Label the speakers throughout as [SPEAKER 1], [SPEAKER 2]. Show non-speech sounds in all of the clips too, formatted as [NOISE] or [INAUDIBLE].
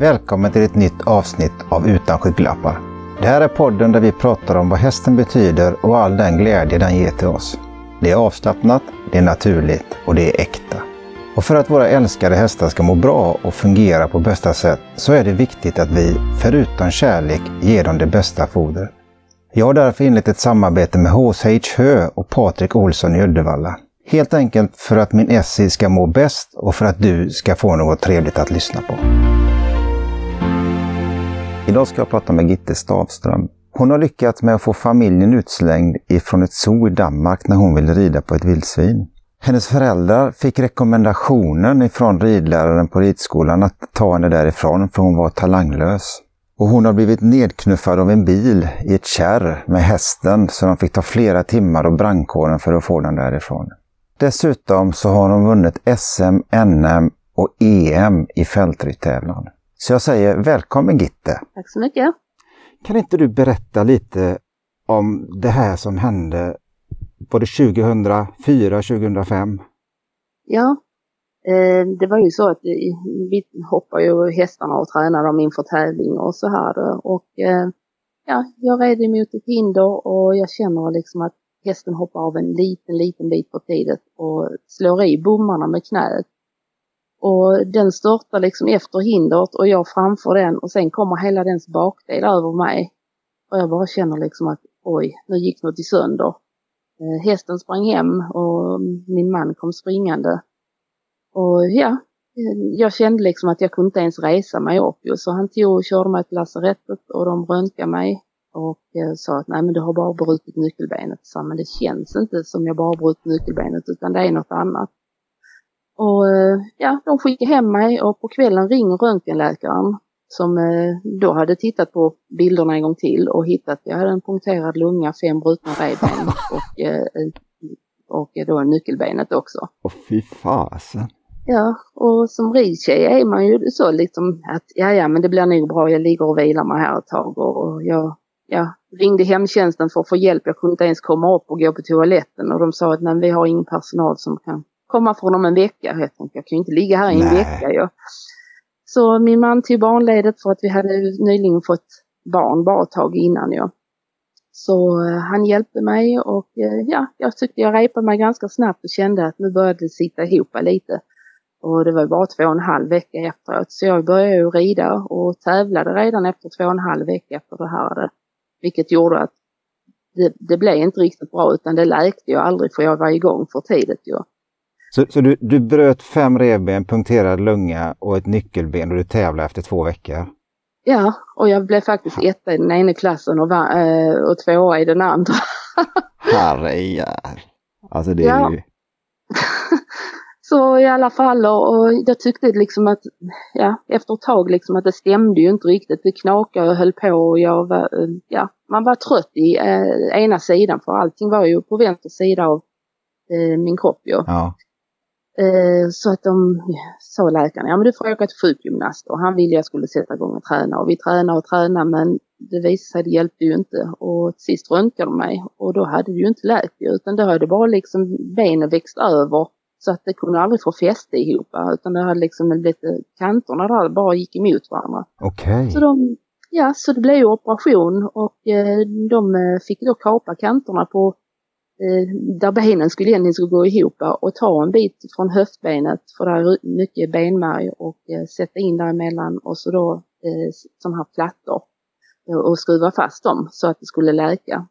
[SPEAKER 1] Välkommen till ett nytt avsnitt av Utan skygglappar. Det här är podden där vi pratar om vad hästen betyder och all den glädje den ger till oss. Det är avslappnat, det är naturligt och det är äkta. Och för att våra älskade hästar ska må bra och fungera på bästa sätt så är det viktigt att vi, förutom kärlek, ger dem det bästa fodret. Jag har därför inlett ett samarbete med HSH Hö och Patrik Olsson i Uddevalla. Helt enkelt för att min Essie ska må bäst och för att du ska få något trevligt att lyssna på. Idag ska jag prata med Gitte Stavström. Hon har lyckats med att få familjen utslängd ifrån ett zoo i Danmark när hon ville rida på ett vildsvin. Hennes föräldrar fick rekommendationen ifrån ridläraren på ridskolan att ta henne därifrån för hon var talanglös. Och hon har blivit nedknuffad av en bil i ett kärr med hästen så de fick ta flera timmar och brandkåren för att få den därifrån. Dessutom så har hon vunnit SM, NM och EM i fältryttävlan. Så jag säger välkommen Gitte!
[SPEAKER 2] Tack så mycket!
[SPEAKER 1] Kan inte du berätta lite om det här som hände både 2004 2005?
[SPEAKER 2] Ja, eh, det var ju så att vi hoppar ju hästarna och tränar dem inför tävling och så här. Och eh, ja, jag red emot ett hinder och jag känner liksom att hästen hoppar av en liten, liten bit för tidigt och slår i bommarna med knät. Och den störtar liksom efter hindret och jag framför den och sen kommer hela dens bakdel över mig. Och jag bara känner liksom att oj, nu gick något i sönder. Eh, hästen sprang hem och min man kom springande. Och ja, eh, jag kände liksom att jag kunde inte ens resa mig upp så han tog och körde mig till lasarettet och de röntgade mig och eh, sa att nej men du har bara brutit nyckelbenet. Så, men det känns inte som jag bara brutit nyckelbenet utan det är något annat. Och eh, ja, de skickade hem mig och på kvällen ringer röntgenläkaren som eh, då hade tittat på bilderna en gång till och hittat, att jag hade en punkterad lunga, fem brutna revben [LAUGHS] och, eh, och då nyckelbenet också.
[SPEAKER 1] Åh fy fasen!
[SPEAKER 2] Ja, och som ridtjej är man ju så liksom att ja, ja, men det blir nog bra, jag ligger och vilar mig här ett tag och jag ja, ringde hemtjänsten för att få hjälp. Jag kunde inte ens komma upp och gå på toaletten och de sa att nej, vi har ingen personal som kan komma från om en vecka. Jag tänkte, jag kan ju inte ligga här i en nej. vecka. Ja. Så min man tog barnledet för att vi hade nyligen fått barn bara ett tag innan. Ja. Så uh, han hjälpte mig och uh, ja, jag tyckte jag repade mig ganska snabbt och kände att nu började det sitta ihop lite. Och det var bara två och en halv vecka efteråt. Så jag började ju rida och tävlade redan efter två och en halv vecka efter det här. Vilket gjorde att det, det blev inte riktigt bra utan det läkte ju aldrig för jag var igång för tidigt ju.
[SPEAKER 1] Så, så du, du bröt fem revben, punkterad lunga och ett nyckelben och du tävlade efter två veckor?
[SPEAKER 2] Ja, och jag blev faktiskt etta i den ena klassen och, var, äh, och tvåa i den andra. [LAUGHS]
[SPEAKER 1] Herrejär. Alltså det är ja. ju... [LAUGHS]
[SPEAKER 2] Så i alla fall och jag tyckte liksom att, ja, efter ett tag liksom att det stämde ju inte riktigt. Det knakade och höll på och jag var, ja, man var trött i eh, ena sidan för allting var ju på vänster sida av eh, min kropp ju. Ja. Eh, så att de sa läkaren, ja men du får åka till sjukgymnast och han ville jag skulle sätta igång och träna och vi tränade och tränade men det visade sig det hjälpte ju inte och till sist röntgade de mig och då hade det ju inte läkt utan då hade det bara liksom benen växt över så att det kunde aldrig få fäste ihop utan det hade liksom lite kanterna där bara gick emot varandra.
[SPEAKER 1] Okej. Okay.
[SPEAKER 2] Så de, ja så det blev ju operation och eh, de eh, fick då kapa kanterna på där benen skulle egentligen skulle gå ihop och ta en bit från höftbenet för där är mycket benmärg och eh, sätta in däremellan och så då eh, som här plattor eh, och skruva fast dem så att det skulle läka.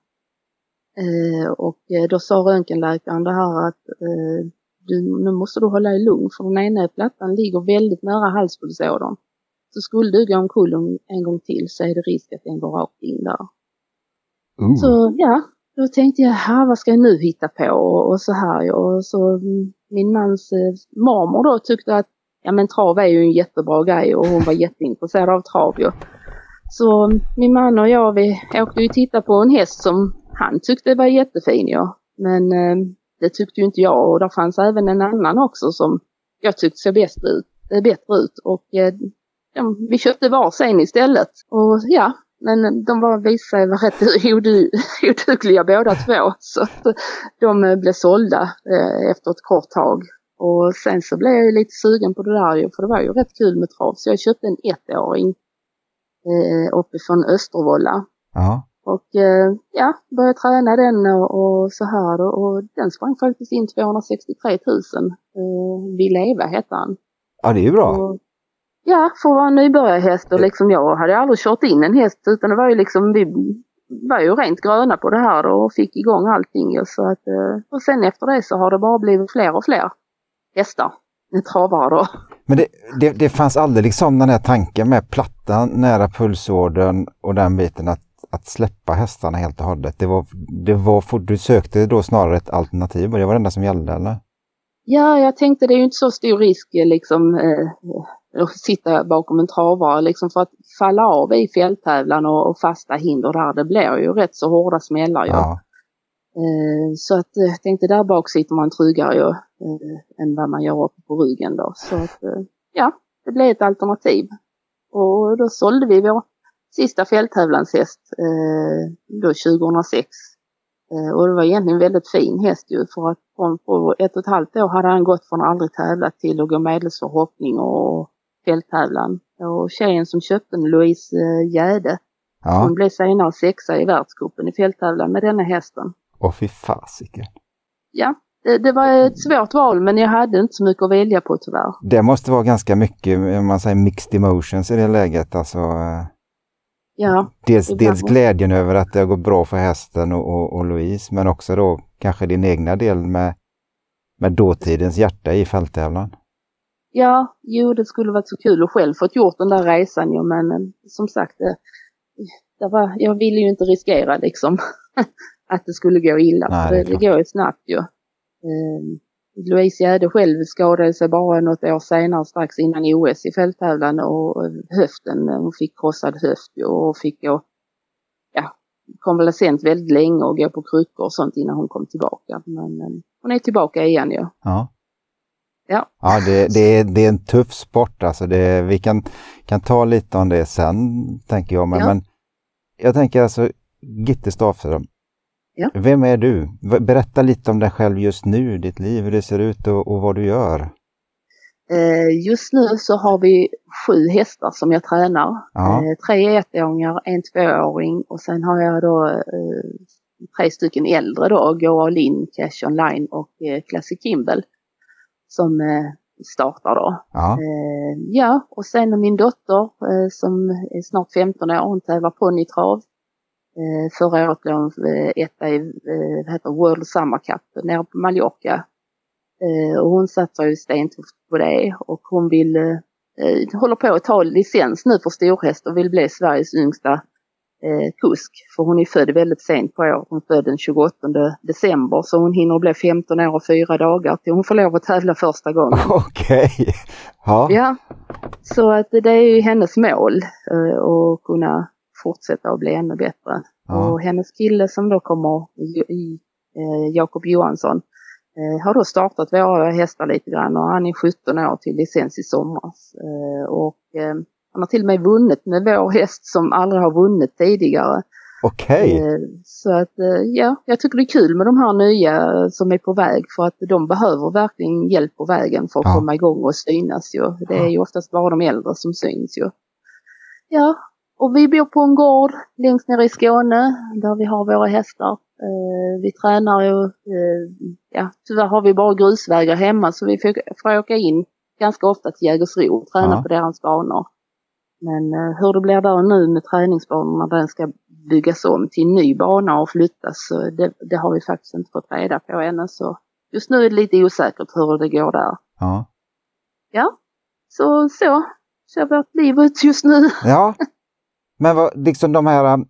[SPEAKER 2] Eh, och eh, då sa röntgenläkaren det här att eh, du, nu måste du hålla dig lugn för den ena plattan ligger väldigt nära halspulsådern. Så skulle du gå omkull en gång till så är det risk att den går rakt in där. Uh. Så ja, då tänkte jag, här, vad ska jag nu hitta på och, och så här. Och så mm, min mans eh, mormor då tyckte att ja men trav är ju en jättebra grej och hon var jätteintresserad av trav ju. Så mm, min man och jag vi åkte ju titta på en häst som han tyckte var jättefin ja. Men eh, det tyckte ju inte jag och där fanns även en annan också som jag tyckte såg bäst ut, eh, bättre ut och eh, ja, vi köpte varsin istället. Och ja, men de var, visade sig vara rätt odugliga [LAUGHS] båda två så att de blev sålda eh, efter ett kort tag. Och sen så blev jag ju lite sugen på det där för det var ju rätt kul med trav. Så jag köpte en ettåring eh, uppifrån Östervålla.
[SPEAKER 1] Ja.
[SPEAKER 2] Och eh, ja, började träna den och, och så här och, och den sprang faktiskt in 263 000. Eh, Vileva hette han.
[SPEAKER 1] Ja, det är ju bra.
[SPEAKER 2] Och, ja, för att vara en nybörjarhäst och liksom jag hade aldrig kört in en häst utan det var ju liksom, vi var ju rent gröna på det här och fick igång allting. Så att, eh, och sen efter det så har det bara blivit fler och fler hästar. Travare då.
[SPEAKER 1] Men det, det, det fanns aldrig liksom den här tanken med plattan nära pulsådern och den biten att, att släppa hästarna helt och hållet. Det var, det var, du sökte då snarare ett alternativ och det var det enda som gällde eller?
[SPEAKER 2] Ja, jag tänkte det är ju inte så stor risk liksom eh, att sitta bakom en travare liksom för att falla av i fälttävlan och, och, fasta hinder där. Det blir ju rätt så hårda smällar. Ja. Eh, så att jag tänkte där bak sitter man tryggare ju, eh, än vad man gör uppe på ryggen då. Så att eh, ja, det blev ett alternativ. Och då sålde vi vår sista fälttävlanshäst eh, då 2006. Eh, och det var egentligen en väldigt fin häst ju för att från på ett och ett halvt år hade han gått från aldrig tävlat till att gå medelsförhoppning och fälttävlan. Och tjejen som köpte den, Louise eh, Jäde, ja. hon blev senare sexa i världscupen i fälttävlan med denna hästen.
[SPEAKER 1] Åh fy fasiken.
[SPEAKER 2] Ja, det, det, var ett svårt val men jag hade inte så mycket att välja på tyvärr.
[SPEAKER 1] Det måste vara ganska mycket, om man säger mixed emotions i det läget. Alltså, eh,
[SPEAKER 2] ja,
[SPEAKER 1] dels, dels glädjen över att det har gått bra för hästen och, och, och, Louise men också då kanske din egna del med, med dåtidens hjärta i fälttävlan.
[SPEAKER 2] Ja, jo det skulle varit så kul att själv fått gjort den där resan ju men eh, som sagt det, det var, jag ville ju inte riskera liksom [LAUGHS] att det skulle gå illa. Nej, det, det, går ju snabbt ju. Um, Louise Gärde själv skadade sig bara något år senare strax innan OS i fälttävlan och höften, hon fick krossad höft och fick gå ja, konvalescent väldigt länge och gå på kryckor och sånt innan hon kom tillbaka. Men, men hon är tillbaka igen ju.
[SPEAKER 1] Ja.
[SPEAKER 2] Ja,
[SPEAKER 1] ja det, det, är, det är en tuff sport alltså. Det, vi kan, kan ta lite om det sen tänker jag. Men, ja. men jag tänker alltså Gitte Stafström,
[SPEAKER 2] Ja.
[SPEAKER 1] Vem är du? Berätta lite om dig själv just nu, ditt liv, hur det ser ut och, och vad du gör.
[SPEAKER 2] Eh, just nu så har vi sju hästar som jag tränar.
[SPEAKER 1] Ja.
[SPEAKER 2] Eh, tre ettåringar, en tvååring och sen har jag då eh, tre stycken äldre då, Go All In, Cash Online och Classic Kimball som startar då.
[SPEAKER 1] Ja.
[SPEAKER 2] ja, och sen min dotter som är snart 15 år, hon tävlar ponnytrav. Eh, förra året låg hon eh, etta i eh, vad heter World Summer Cup nere på Mallorca. Och hon satsar ju stentufft på det och hon vill, håller på att ta licens nu för storhäst och vill bli Sveriges yngsta eh, kusk. För hon är född väldigt sent på året. Hon är född den 28 december så hon hinner bli 15 år och fyra dagar till hon får lov att tävla första gången. [LAUGHS]
[SPEAKER 1] Okej. Okay. Ja.
[SPEAKER 2] ja. Så att det är ju hennes mål eh, att kunna fortsätta att bli ännu bättre. Ja. Och hennes kille som då kommer i eh, Jakob Johansson eh, har då startat våra hästar lite grann och han är 17 år till licens i somras. Eh, och eh, han har till och med vunnit med vår häst som aldrig har vunnit tidigare.
[SPEAKER 1] Okej. Okay.
[SPEAKER 2] Eh, så att eh, ja, jag tycker det är kul med de här nya som är på väg för att de behöver verkligen hjälp på vägen för att ja. komma igång och synas ju. Det är ju oftast bara de äldre som syns ju. Ja, och vi bor på en gård längst ner i Skåne där vi har våra hästar. Eh, vi tränar ju, eh, ja tyvärr har vi bara grusvägar hemma så vi får, får åka in ganska ofta till Jägersro och träna ja. på deras banor. Men eh, hur det blir där nu med träningsbanorna när den ska byggas om till en ny bana och flyttas, så det, det, har vi faktiskt inte fått reda på ännu. Så just nu är det lite osäkert hur det går där.
[SPEAKER 1] Ja.
[SPEAKER 2] Ja, så så ser vårt liv ut just nu. [LAUGHS]
[SPEAKER 1] Ja, Men vad, liksom de här,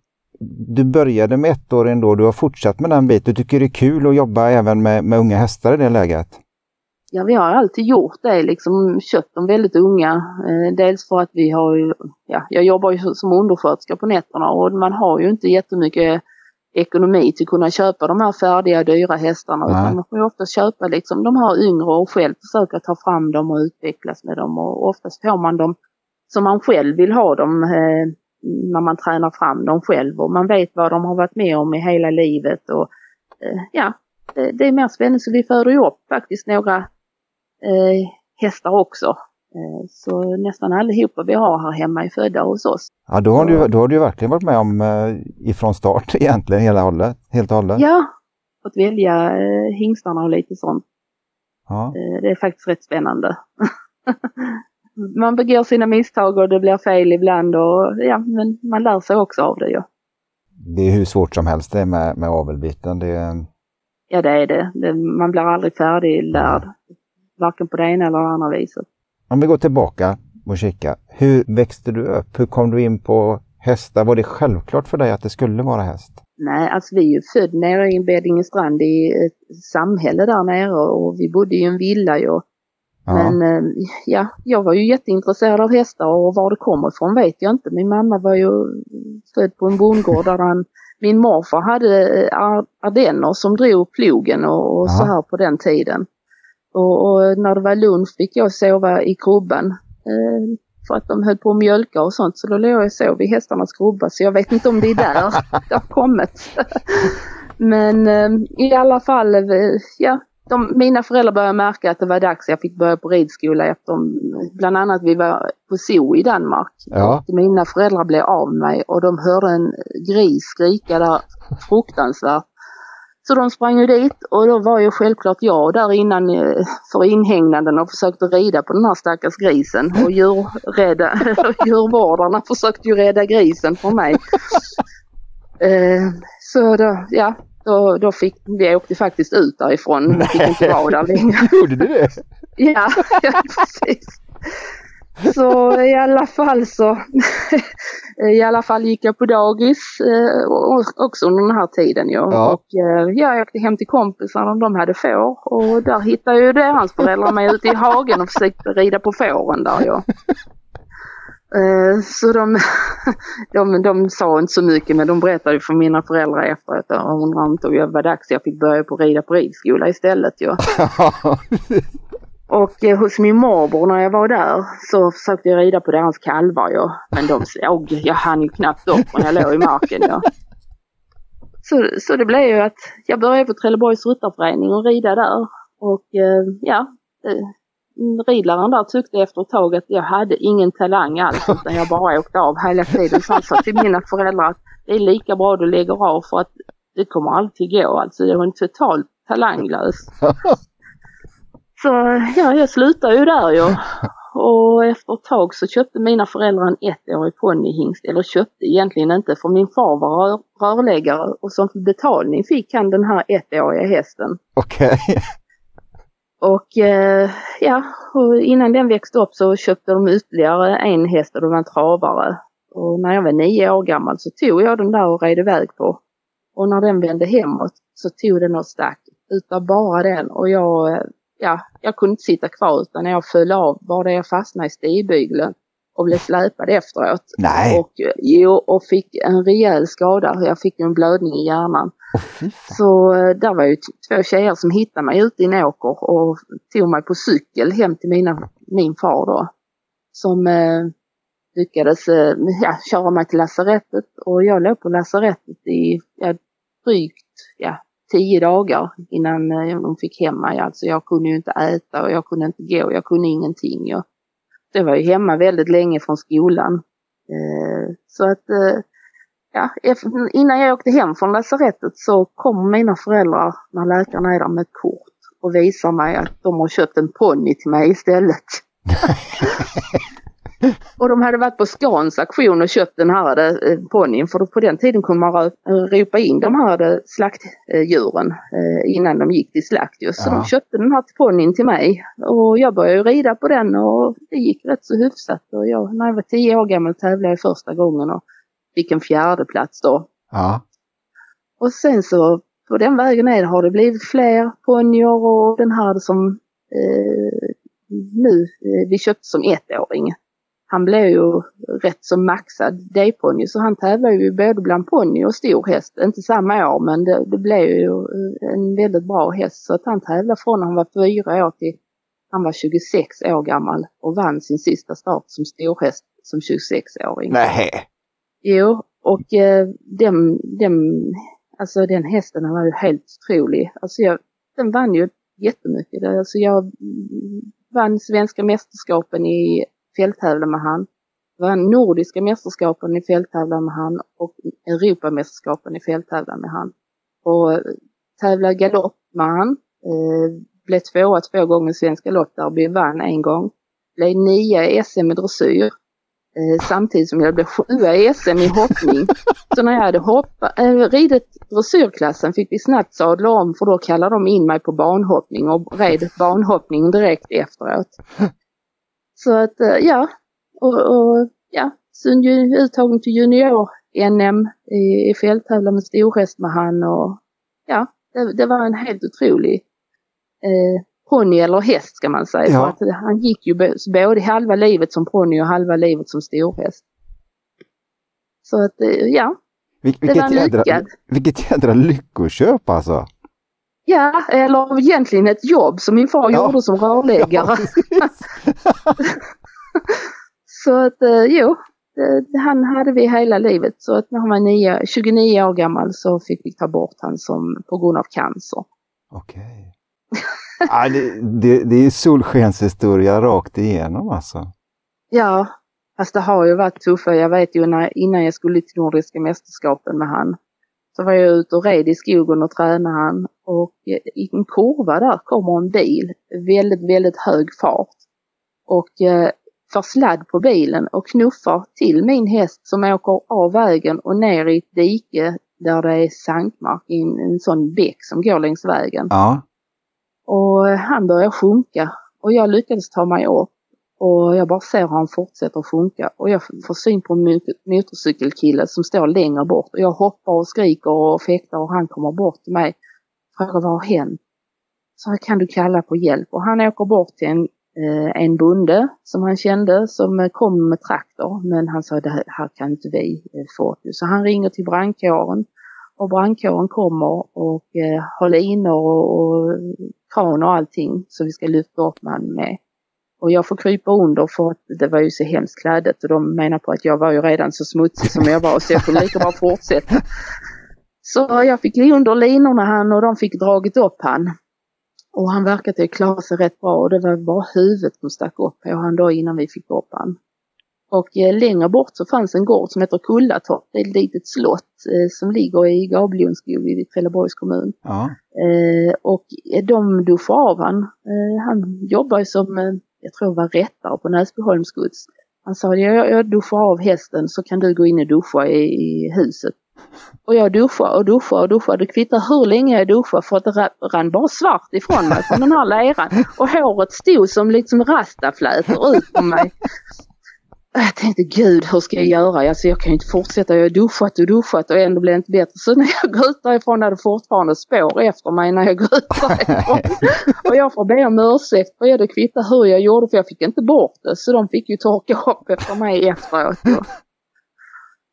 [SPEAKER 1] du började med ett år ändå, du har fortsatt med den biten. Du tycker det är kul att jobba även med, med unga hästar i det läget?
[SPEAKER 2] Ja, vi har alltid gjort det, liksom köpt dem väldigt unga. Eh, dels för att vi har ju, ja, jag jobbar ju som undersköterska på nätterna och man har ju inte jättemycket ekonomi till att kunna köpa de här färdiga dyra hästarna Nej. utan man får ju oftast köpa liksom de här yngre och själv försöka ta fram dem och utvecklas med dem och oftast får man dem som man själv vill ha dem eh, när man tränar fram dem själv och man vet vad de har varit med om i hela livet och eh, ja, det, det, är mer spännande så vi föder ju upp faktiskt några eh, hästar också. Eh, så nästan allihopa vi har här hemma är födda hos oss.
[SPEAKER 1] Ja, då har, du, då har du verkligen varit med om eh, ifrån start [LAUGHS] egentligen hela hållet, helt och hållet.
[SPEAKER 2] Ja, fått välja eh, hingstarna och lite sånt.
[SPEAKER 1] Ja.
[SPEAKER 2] Eh, det är faktiskt rätt spännande. [LAUGHS] man begår sina misstag och det blir fel ibland och ja, men man lär sig också av det ju. Ja.
[SPEAKER 1] Det är hur svårt som helst det med, med avelbiten. Det...
[SPEAKER 2] Ja det är det. det. Man blir aldrig färdiglärd. Varken på det ena eller det andra viset.
[SPEAKER 1] Om vi går tillbaka och kikar. Hur växte du upp? Hur kom du in på hästar? Var det självklart för dig att det skulle vara häst?
[SPEAKER 2] Nej, alltså vi är ju född nere i Beddingestrand i ett samhälle där nere och vi bodde i en villa ju. Ja. Men eh, ja, jag var ju jätteintresserad av hästar och var det kommer ifrån vet jag inte. Min mamma var ju född på en bondgård där han, min morfar hade eh, ardenner som drog plogen och, och så här på den tiden. Och, och, när det var lunch fick jag sova i krubban. Eh, för att de höll på att mjölka och sånt. Så då låg jag och sov i hästarnas krubba. Så jag vet inte om det är där [LAUGHS] det har kommit. [LAUGHS] Men eh, i alla fall, eh, ja, de, mina föräldrar började märka att det var dags. Jag fick börja på ridskola efter bland annat vi var på zoo i Danmark.
[SPEAKER 1] Ja.
[SPEAKER 2] Mina föräldrar blev av mig och de hörde en gris skrika där fruktansvärt. Så de sprang ju dit och då var ju självklart jag där innan eh, för inhägnaden och försökte rida på den här stackars grisen och [LAUGHS] djurrädda, [LAUGHS] djurvårdarna försökte ju rädda grisen för mig. Eh, så då, ja, då, då fick vi åkte faktiskt ut därifrån. Vi fick inte vara där [LAUGHS] längre.
[SPEAKER 1] Gjorde du det?
[SPEAKER 2] Ja, ja precis. Så i alla fall så, [LAUGHS] i alla fall gick jag på dagis eh, också under den här tiden. Ja.
[SPEAKER 1] Ja.
[SPEAKER 2] Och eh, jag åkte hem till kompisarna de hade får och där hittade ju deras föräldrar mig ute i hagen och försökte rida på fåren där. Ja. Eh, Så de, [LAUGHS] de, de sa inte så mycket men de berättade för mina föräldrar efteråt och undrade om det var dags jag fick börja på rida på ridskola istället. Ja. [LAUGHS] Och eh, hos min morbror när jag var där så försökte jag rida på deras kalvar ja. Men de såg, jag hann ju knappt upp när jag låg i marken ja. Så, så det blev ju att jag började på Trelleborgs ryttarförening och rida där. Och eh, ja, ridläraren där tyckte efter ett tag att jag hade ingen talang alls utan jag bara åkte av hela tiden. Så han sa till mina föräldrar att det är lika bra du lägger av för att det kommer alltid gå. Alltså det var en totalt talanglös. Så ja, jag slutade ju där ju. Och efter ett tag så köpte mina föräldrar en ettårig ponnyhingst. Eller köpte egentligen inte för min far var rör, rörläggare och som betalning fick han den här ettåriga hästen.
[SPEAKER 1] Okej.
[SPEAKER 2] Och eh, ja, och innan den växte upp så köpte de ytterligare en häst och det var en travare. Och när jag var nio år gammal så tog jag den där och red iväg på. Och när den vände hemåt så tog den och stack. Utav bara den och jag, eh, ja, jag kunde inte sitta kvar utan jag föll av bara jag fastnade i stigbygeln och blev släpad efteråt.
[SPEAKER 1] Nej.
[SPEAKER 2] Och, eh, jo, och fick en rejäl skada. Jag fick en blödning i hjärnan.
[SPEAKER 1] Fan.
[SPEAKER 2] Så eh, där var ju två tjejer som hittade mig ute i en åker och tog mig på cykel hem till mina, min far då. Som eh, lyckades eh, ja, köra mig till lasarettet och jag låg på lasarettet i ja, drygt ja, tio dagar innan eh, de fick hem mig. Alltså jag kunde ju inte äta och jag kunde inte gå, jag kunde ingenting. Jag, var ju hemma väldigt länge från skolan. Eh, så att eh, ja, innan jag åkte hem från lasarettet så kom mina föräldrar när läkaren är där med ett kort och visar mig att de har köpt en ponny till mig istället. [LAUGHS] och de hade varit på Scans auktion och köpt den här eh, ponnyn för på den tiden kunde man ro- ropa in de här eh, slaktdjuren eh, innan de gick till slakt just. Så
[SPEAKER 1] Ja.
[SPEAKER 2] de köpte den här ponnyn till mig och jag började rida på den och det gick rätt så hyfsat. Och jag, när jag var tio år gammal tävlade jag första gången och fick en fjärde plats då.
[SPEAKER 1] Ja.
[SPEAKER 2] Och sen så på den vägen ner har det blivit fler ponnyer och den här som eh, nu eh, vi köpte som ettåring. Han blev ju rätt så maxad D-ponny så han tävlar ju både bland ponny och stor häst. Inte samma år men det, det blev ju eh, en väldigt bra häst så att han tävlade från han var fyra år till han var 26 år gammal och vann sin sista start som storhäst som 26-åring.
[SPEAKER 1] Nej.
[SPEAKER 2] Jo, och eh, den, den, alltså den hästen var ju helt otrolig. Alltså jag, den vann ju jättemycket. Alltså jag vann svenska mästerskapen i fälttävlan med han. Vann nordiska mästerskapen i fälttävlan med han och Europamästerskapen i fälttävlan med han. Och tävlade galopp med han. Eh, blev tvåa två gånger i Svenska Lottderby, vann en gång. Blev nia i SM i dressyr. Eh, samtidigt som jag blev sjua i SM i hoppning. [LAUGHS] Så när jag hade hoppa, eh, ridit dressyrklassen fick vi snabbt sadla om för då kallade de in mig på banhoppning och red banhoppning direkt efteråt. Så att eh, ja, och, och ja, sen uttagning till junior-NM i, i fälttävlan med storhäst med han och ja, det, det var en helt otrolig eh, ponny eller häst ska man säga. Ja. För att han gick ju både halva livet som ponny och halva livet som storhäst. Så att eh, ja,
[SPEAKER 1] Vil
[SPEAKER 2] det var
[SPEAKER 1] jädra, vilket jädra lyckoköp alltså!
[SPEAKER 2] Ja, eller egentligen ett jobb som min far ja. gjorde som rörläggare. [LAUGHS] Ja, så att eh, jo, han hade vi hela livet. Så att när han var nio, 29 år gammal så fick vi ta bort han som, på grund av cancer.
[SPEAKER 1] Okej. ja, det, det, det är solskenshistoria rakt igenom alltså.
[SPEAKER 2] Ja, fast det har ju varit tuffa. Jag vet ju när, innan jag skulle till Nordiska mästerskapen med han så var jag ute och red i skogen och tränade han och i en kurva där kommer en bil, väldigt, väldigt hög fart. Och eh, får sladd på bilen och knuffar till min häst som åker av vägen och ner i ett dike där det är sankmark i en, en sån bäck som går längs vägen.
[SPEAKER 1] Ja.
[SPEAKER 2] Och han börjar sjunka och jag lyckades ta mig upp och jag bara ser hur han fortsätter sjunka och jag får syn på en motorcykelkille som står längre bort och jag hoppar och skriker och fäktar och han kommer bort till mig. Frågar vad har hänt? Så här kan du kalla på hjälp och han åker bort till en, eh, en bonde som han kände som eh, kom med traktor men han sa det här kan inte vi eh, få. Så han ringer till brandkåren och brandkåren kommer och eh, har linor och, och kran och allting så vi ska lyfta upp man med. Och jag får krypa under för att det var ju så hemskt klädet och de menar på att jag var ju redan så smutsig som jag var så jag kunde lika bra fortsätta. Så jag fick gå under linorna han och de fick dragit upp han. Och han verkade klara sig rätt bra och det var bara huvudet som stack upp på han då innan vi fick upp han. Och eh, längre bort så fanns en gård som heter Kullatorp. Det är ett litet slott eh, som ligger i Gablionskog i Trelleborgs kommun.
[SPEAKER 1] Ja.
[SPEAKER 2] Eh, och de duschade av han. Eh, han jobbar som, eh, jag tror var rättare på Näsbyholms gods. Han sa, jag, jag duschar av hästen så kan du gå in och duscha i, i huset. Och jag duschade och duschade och duschade. Det kvittar hur länge jag duschade för att det rann bara svart ifrån mig från den här leran. Och håret stod som liksom rastaflätor ut på mig. Jag tänkte gud hur ska jag göra? Alltså, jag kan ju inte fortsätta. Jag har duschat och duschat och ändå blir det inte bättre. Så när jag går ut därifrån är det fortfarande spår efter mig när jag går ut därifrån. [LAUGHS] och jag får be om ursäkt för det kvittar hur jag gjorde för jag fick inte bort det. Så de fick ju torka upp efter mig efteråt.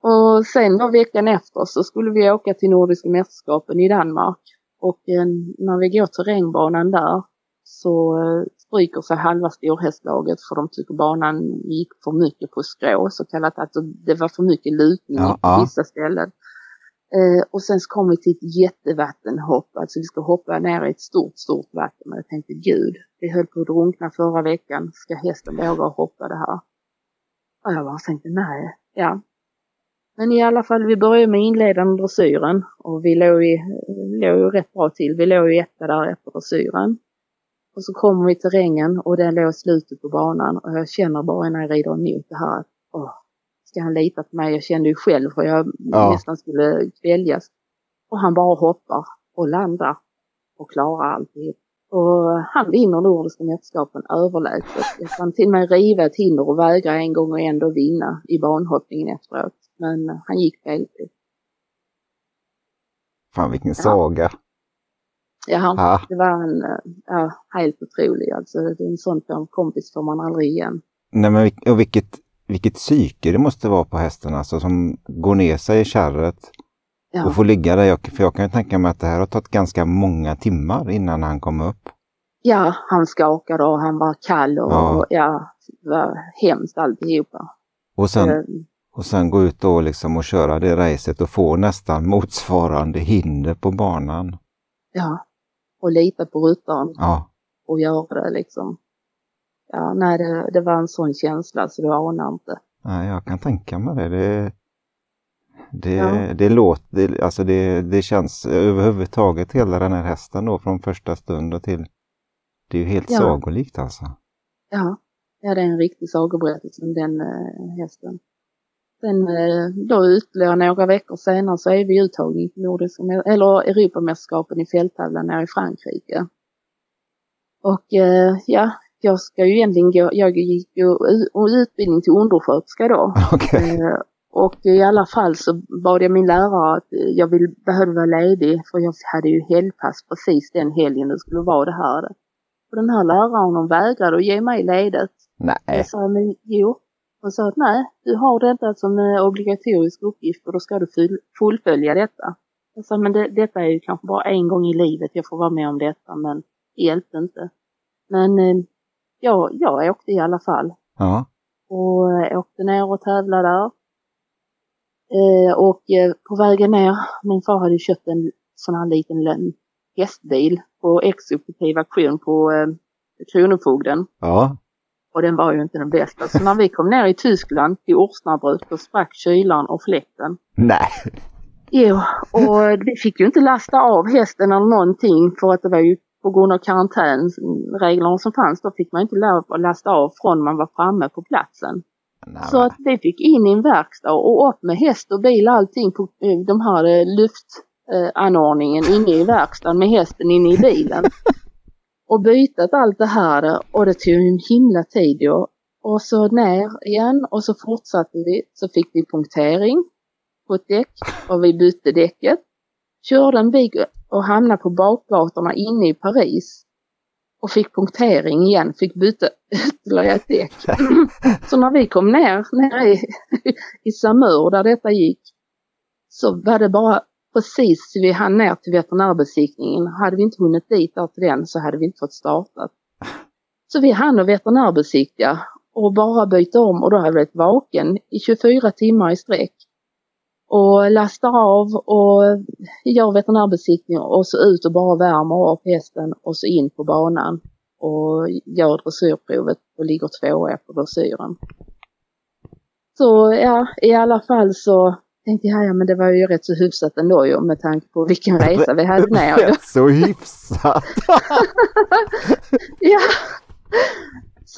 [SPEAKER 2] Och sen då veckan efter så skulle vi åka till Nordiska mästerskapen i Danmark. Och eh, när vi går terrängbanan där så eh, stryker sig halva storhästlaget för de tycker banan gick för mycket på skrå, så kallat att det var för mycket lutning ja, på vissa ställen. Eh, och sen så kom vi till ett jättevattenhopp, alltså vi ska hoppa ner i ett stort, stort vatten. Och jag tänkte gud, vi höll på att drunkna förra veckan, ska hästen våga hoppa det här? Och jag bara tänkte nej, ja. Men i alla fall, vi började med inledande dressyren och vi låg ju, låg ju rätt bra till. Vi låg ju etta där efter dressyren. Och så kommer vi till terrängen och den låg slutet på banan och jag känner bara när jag rider emot det här att åh, ska han lita på mig? Jag kände ju själv för jag ja. nästan skulle kväljas. Och han bara hoppar och landar och klarar alltihop. Och han vinner Nordiska mästerskapen överlägset. Kan till och med riva ett hinder och vägra en gång och ändå vinna i banhoppningen efteråt. Men han gick felfritt.
[SPEAKER 1] Fan vilken saga!
[SPEAKER 2] Ja, ja. det var en ja, helt otrolig alltså. En sån kompis får man aldrig igen.
[SPEAKER 1] Nej men och vilket, vilket psyke det måste vara på hästen alltså som går ner sig i kärret ja. och får ligga där. för jag kan ju tänka mig att det här har tagit ganska många timmar innan han kom upp.
[SPEAKER 2] Ja, han skakade och han var kall och ja, ja det var hemskt alltihopa.
[SPEAKER 1] Och sen, mm. och sen gå ut då liksom och köra det racet och få nästan motsvarande hinder på banan.
[SPEAKER 2] Ja. och lita på ryttaren
[SPEAKER 1] Ja.
[SPEAKER 2] och göra det liksom. Ja, nej det, det var en sån känsla så du anar inte.
[SPEAKER 1] Nej, jag kan tänka mig det. Det, det,
[SPEAKER 2] Ja.
[SPEAKER 1] det låter, det, alltså det, det känns överhuvudtaget hela den här hästen då från första stund och till. Det är ju helt
[SPEAKER 2] Ja.
[SPEAKER 1] sagolikt alltså.
[SPEAKER 2] Ja, ja det är en riktig sagoberättelse om den eh, hästen. Sen eh, då ytterligare några veckor senare så är vi uttagning till Nordiska, mä- eller Europamästerskapen i fälttävlan nere i Frankrike. Och eh, ja, jag ska ju egentligen gå, jag gick ju utbildning till undersköterska då. [LAUGHS]
[SPEAKER 1] Okej.
[SPEAKER 2] Och i alla fall så bad jag min lärare att eh, jag vill, behövde vara ledig för jag hade ju helgpass precis den helgen det skulle vara det här. Och den här läraren hon vägrade att ge mig ledigt.
[SPEAKER 1] Nej.
[SPEAKER 2] Jag sa men jo. Hon sa att nej, du har detta som eh, obligatorisk uppgift och då ska du full, fullfölja detta. Jag sa men det, detta är ju kanske bara en gång i livet jag får vara med om detta men det hjälpte inte. Men eh, ja, jag åkte i alla fall
[SPEAKER 1] Ja.
[SPEAKER 2] och åkte ner och tävlade där. Eh, och eh, på vägen ner, min far hade köpt en sån här liten hästbil på exekutiv auktion på eh, Kronofogden.
[SPEAKER 1] Ja.
[SPEAKER 2] Och den var ju inte den bästa. Så när vi kom ner i Tyskland till Årsnabruk då sprack kylan och fläkten.
[SPEAKER 1] Nej.
[SPEAKER 2] Jo, och vi fick ju inte lasta av hästen eller någonting för att det var ju på grund av karantänreglerna som fanns. Då fick man inte lov att lasta av från man var framme på platsen. Så att vi fick in i en verkstad och upp med häst och bil allting på eh, de här eh, luftanordningen inne i verkstaden med hästen inne i bilen. [LAUGHS] Och bytat allt det här och det tog en himla tid ju. Och så ner igen och så fortsatte vi. Så fick vi punktering på ett däck och vi bytte däcket. Körde en bit och hamnade på bakgatorna inne i Paris. Och fick punktering igen, fick byta [LAUGHS] ytterligare ett däck. [LAUGHS] Så när vi kom ner, ner i, [LAUGHS] i Samur där detta gick, så var det bara precis vi hann ner till veterinärbesiktningen. Hade vi inte hunnit dit där till den så hade vi inte fått starta. Så vi hann och veterinärbesiktiga och bara byta om och då hade vi varit vaken i 24 timmar i sträck. Och lastar av och gör veterinärbesiktning och så ut och bara värmer upp hästen och så in på banan och gör dressyrprovet och ligger tvåa på dressyren. Så ja, i alla fall så tänkte jag, ja men det var ju rätt så hyfsat ändå ju med tanke på vilken resa vi hade ju. [LAUGHS]
[SPEAKER 1] Rätt så hyfsat. [LAUGHS]
[SPEAKER 2] Ja.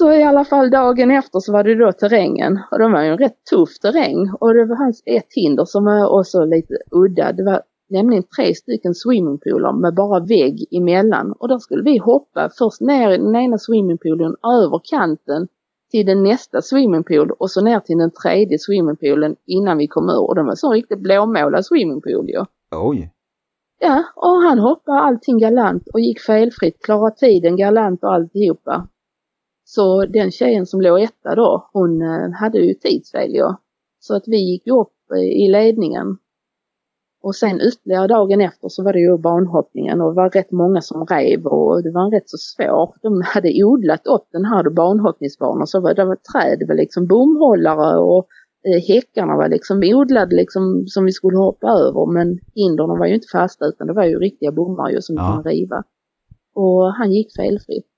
[SPEAKER 2] Så i alla fall dagen efter så var det då terrängen och det var ju en rätt tuff terräng och det fanns ett hinder som var också lite udda. Det var nämligen tre stycken swimmingpooler med bara vägg emellan och där skulle vi hoppa först ner i den ena swimmingpoolen över kanten till den nästa swimmingpool och så ner till den tredje swimmingpoolen innan vi kom ur och det var så riktigt blåmålad swimmingpool ju.
[SPEAKER 1] Oj.
[SPEAKER 2] Ja, och han hoppade allting galant och gick felfritt, klarade tiden galant och alltihopa. Så den tjejen som låg etta då, hon eh, hade ju tidsfel ju. Så att vi gick upp eh, i ledningen. Och sen ytterligare dagen efter så var det ju banhoppningen och det var rätt många som rev och det var rätt så svårt. De hade odlat upp den här banhoppningsbanan så var det var träd, det var liksom bomhållare och eh, häckarna var liksom odlade liksom som vi skulle hoppa över men hindren var ju inte fasta utan det var ju riktiga bommar ju som
[SPEAKER 1] Ja.
[SPEAKER 2] kunde riva. Och han gick felfritt.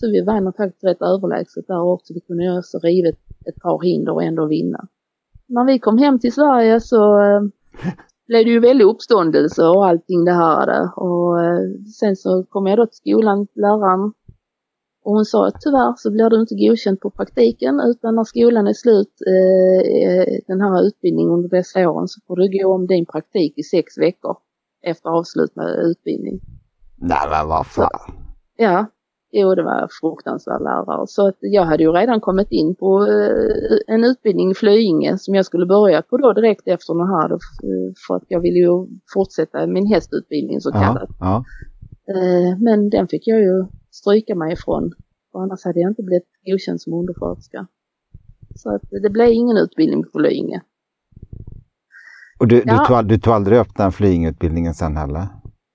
[SPEAKER 2] Så vi vann faktiskt rätt överlägset där också. Vi kunde också rivit ett par hinder och ändå vinna. När vi kom hem till Sverige så eh, blev det ju väldigt uppståndelse och allting det här. Och eh, sen så kom jag då till skolan, till läraren. Och hon sa att tyvärr så blir du inte godkänd på praktiken utan när skolan är slut, eh, den här utbildningen under dessa åren så får du gå om din praktik i sex veckor efter avslutad utbildning.
[SPEAKER 1] Nej men vad fan.
[SPEAKER 2] Ja, jo det var fruktansvärd lärare. Så att jag hade ju redan kommit in på eh, en utbildning i Flyinge som jag skulle börja på då direkt efter den här. f- För att jag ville ju fortsätta min hästutbildning så
[SPEAKER 1] Ja,
[SPEAKER 2] kallat.
[SPEAKER 1] ja.
[SPEAKER 2] Eh, Men den fick jag ju stryka mig ifrån. För annars hade jag inte blivit godkänd som undersköterska. Så att det blev ingen utbildning på Flyinge.
[SPEAKER 1] Och du,
[SPEAKER 2] Ja.
[SPEAKER 1] du, tog, du tog aldrig upp den flygutbildningen sen heller?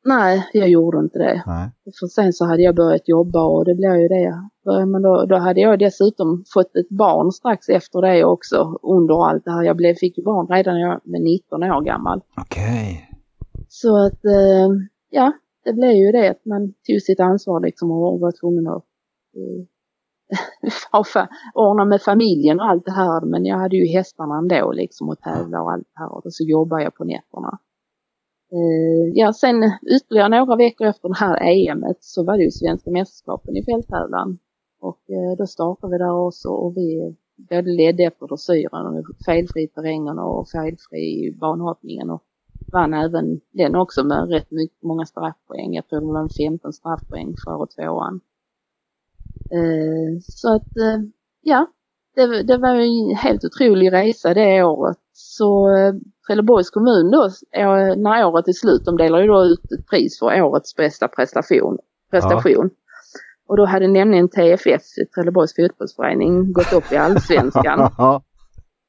[SPEAKER 2] Nej, jag gjorde inte det.
[SPEAKER 1] Nej.
[SPEAKER 2] För sen så hade jag börjat jobba och det blev ju det. Men då, då hade jag dessutom fått ett barn strax efter det också under allt det här. Jag blev, fick ju barn redan när jag var 19 år gammal.
[SPEAKER 1] Okej.
[SPEAKER 2] Så att, eh, ja, det blev ju det att man tog sitt ansvar liksom och var tvungen att [LAUGHS] uh, ordna med familjen och allt det här. Men jag hade ju hästarna ändå liksom och tävla och allt det här och så jobbade jag på nätterna. Eh, ja, sen ytterligare några veckor efter det här EMet så var det ju Svenska mästerskapen i fälttävlan. Och eh, då startade vi där också och vi både ledde efter dressyren och felfri terrängen och felfri banhoppningen och vann även den också med rätt mycket, många straffpoäng. Jag tror det var 15 straffpoäng före tvåan. Eh, så att, eh, ja, det, det, var en helt otrolig resa det året. Så eh, Trelleborgs kommun då, när året är slut, de delar ju då ut ett pris för årets bästa prestation. prestation. Ja. Och då hade nämligen TFF, Trelleborgs fotbollsförening, gått upp i allsvenskan. [LAUGHS]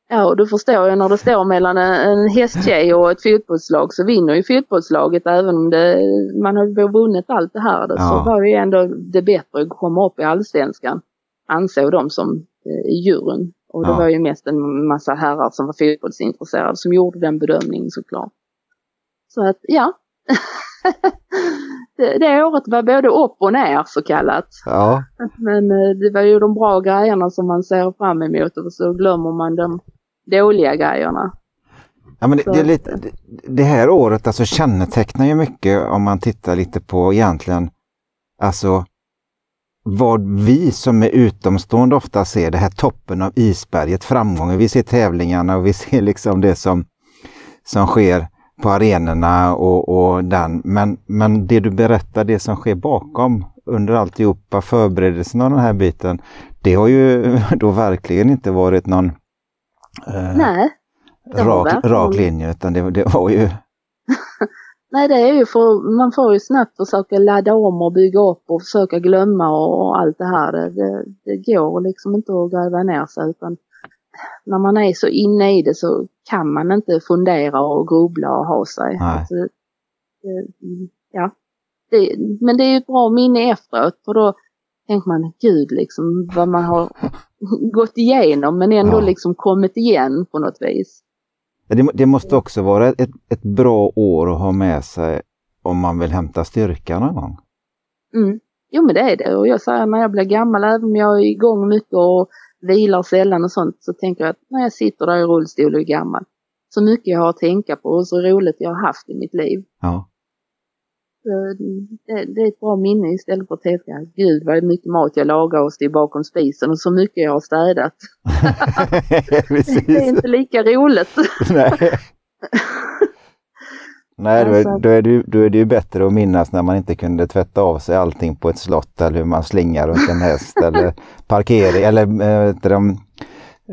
[SPEAKER 2] Ja, och du förstår ju när det står mellan en hästtjej och ett fotbollslag så vinner ju fotbollslaget även om det, man har vunnit allt det här. Ja. Så var ju ändå det bättre att komma upp i allsvenskan, ansåg de som eh, juryn. Och det ja. var ju mest en massa herrar som var fotbollsintresserade som gjorde den bedömningen såklart. Så att ja. [LAUGHS] det, det året var både upp och ner så kallat.
[SPEAKER 1] Ja.
[SPEAKER 2] Men eh, det var ju de bra grejerna som man ser fram emot och så glömmer man de dåliga grejerna.
[SPEAKER 1] Ja, men det, det, är lite, det här året alltså kännetecknar ju mycket om man tittar lite på egentligen alltså vad vi som är utomstående ofta ser, det här toppen av isberget, framgången. Vi ser tävlingarna och vi ser liksom det som, som sker på arenorna och, och den. Men, men det du berättar, det som sker bakom under alltihopa, förberedelsen av den här biten, det har ju [LAUGHS] då verkligen inte varit någon
[SPEAKER 2] eh, Nej,
[SPEAKER 1] rak, rak linje utan det, det var ju [LAUGHS]
[SPEAKER 2] Nej det är ju för man får ju snabbt försöka ladda om och bygga upp och försöka glömma och, och allt det här. Det, det, det, går liksom inte att gräva ner sig utan när man är så inne i det så kan man inte fundera och grubbla och ha sig. Alltså, det, ja. Det, men det är ju ett bra minne efteråt för då tänker man, gud liksom vad man har gått igenom men ändå ja. liksom kommit igen på något vis.
[SPEAKER 1] Det, det måste också vara ett, ett bra år att ha med sig om man vill hämta styrka någon gång.
[SPEAKER 2] Mm. Jo men det är det och jag säger när jag blir gammal, även om jag är igång mycket och vilar sällan och sånt, så tänker jag att när jag sitter där i rullstol och är gammal, så mycket jag har att tänka på och så roligt jag har haft i mitt liv.
[SPEAKER 1] Ja.
[SPEAKER 2] Det, det, är ett bra minne istället för att tänka, gud vad mycket mat jag lagar och stod bakom spisen och så mycket jag har städat. [LAUGHS] det är inte lika roligt. [LAUGHS]
[SPEAKER 1] Nej. Nej, då är, då, är det, då är det ju bättre att minnas när man inte kunde tvätta av sig allting på ett slott eller hur man slingar runt en häst [LAUGHS] eller parkering eller äh, de,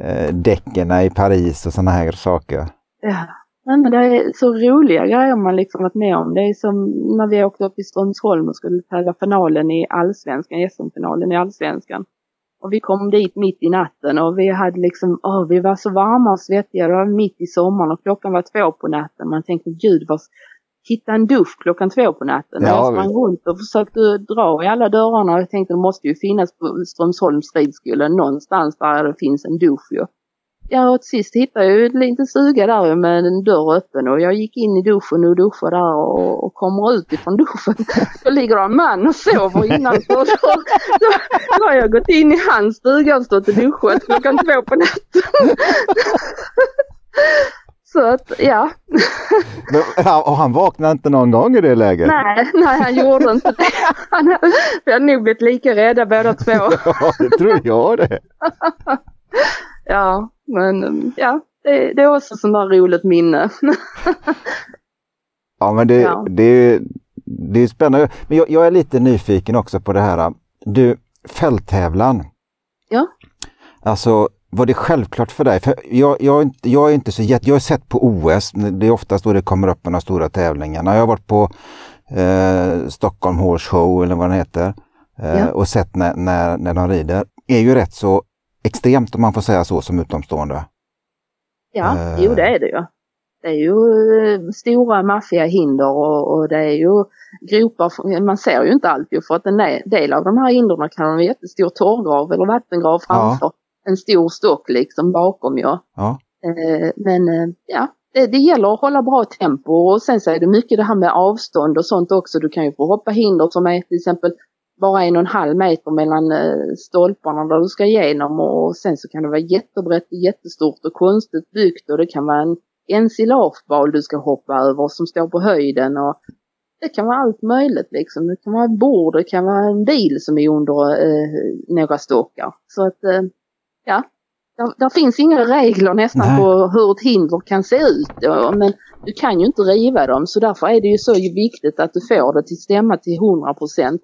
[SPEAKER 1] äh, däcken i Paris och sådana här saker.
[SPEAKER 2] Ja, men det är så roliga grejer man liksom varit med om. Det är som när vi åkte upp i Strömsholm och skulle tävla finalen i allsvenskan, SM-finalen i allsvenskan. Och vi kom dit mitt i natten och vi hade liksom, åh, vi var så varma och svettiga. Det var mitt i sommaren och klockan var två på natten. Man tänkte, gud vad, hitta en dusch klockan två på natten. Ja, jag sprang runt och försökte dra i alla dörrarna och jag tänkte det måste ju finnas på Strömsholms ridskola någonstans där det finns en dusch ju. Ja, och till sist hittade jag en liten stuga där med en dörr öppen och jag gick in i duschen och duschade där och, och kommer ut ifrån duschen. [LAUGHS] Då ligger det en man och sover innan. Så, då, har jag gått in i hans stuga och stått och duschat klockan två på natten. [LAUGHS] Så att, ja.
[SPEAKER 1] Och han vaknade inte någon gång i det läget?
[SPEAKER 2] Nej, nej han gjorde inte det. Han, vi hade nog blivit lika rädda båda två. [LAUGHS]
[SPEAKER 1] Ja, det tror jag det.
[SPEAKER 2] Ja, men ja, det, det är också där roligt minne. [LAUGHS]
[SPEAKER 1] ja, men det, ja. det, det är spännande. Men jag, jag, är lite nyfiken också på det här. Du, fälttävlan.
[SPEAKER 2] Ja.
[SPEAKER 1] Alltså, var det självklart för dig? För jag, jag, jag är inte så jätte... Jag har sett på OS, det är oftast då det kommer upp de stora tävlingarna. Jag har varit på eh, Stockholm Horse Show eller vad den heter eh, ja. och sett när, när, när de rider. är ju rätt så extremt om man får säga så som utomstående.
[SPEAKER 2] Ja, eh. jo det är det ju. Det är ju eh, stora maffiga hinder och, och, det är ju gropar, man ser ju inte allt ju för att en del av de här hindren kan vara en jättestor torrgrav eller vattengrav framför ja. en stor stock liksom bakom ju.
[SPEAKER 1] Ja.
[SPEAKER 2] Eh, men eh, ja, det, det gäller att hålla bra tempo och sen så är det mycket det här med avstånd och sånt också. Du kan ju få hoppa hinder som är till exempel bara en och en halv meter mellan eh, stolparna där du ska igenom och sen så kan det vara jättebrett, jättestort och konstigt byggt och det kan vara en ensilagebal du ska hoppa över som står på höjden och det kan vara allt möjligt liksom. Det kan vara ett bord, det kan vara en bil som är under eh, några stockar. Så att eh, ja, där, där, finns inga regler nästan Nej. på hur ett hinder kan se ut. Men du kan ju inte riva dem så därför är det ju så viktigt att du får det till stämma till 100 procent.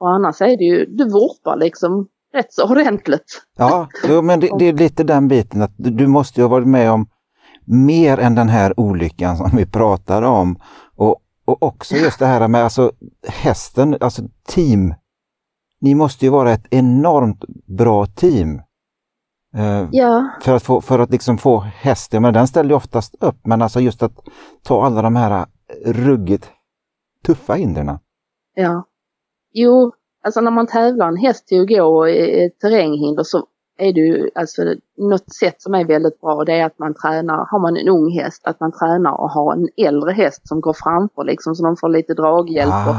[SPEAKER 2] Och annars är det ju, du vurpar liksom rätt så ordentligt.
[SPEAKER 1] Ja, men det, det, är lite den biten att du måste ju ha varit med om mer än den här olyckan som vi pratar om. Och, och också just det här med alltså hästen, alltså team. Ni måste ju vara ett enormt bra team.
[SPEAKER 2] Eh, ja.
[SPEAKER 1] För att, få, för att liksom få hästen, men den ställer ju oftast upp, men alltså just att ta alla de här ruggigt tuffa hindren.
[SPEAKER 2] Ja. Jo, alltså när man tävlar en häst till att gå i ett terränghinder så är det ju alltså något sätt som är väldigt bra det är att man tränar, har man en ung häst, att man tränar och har en äldre häst som går framför liksom så de får lite draghjälp ah. och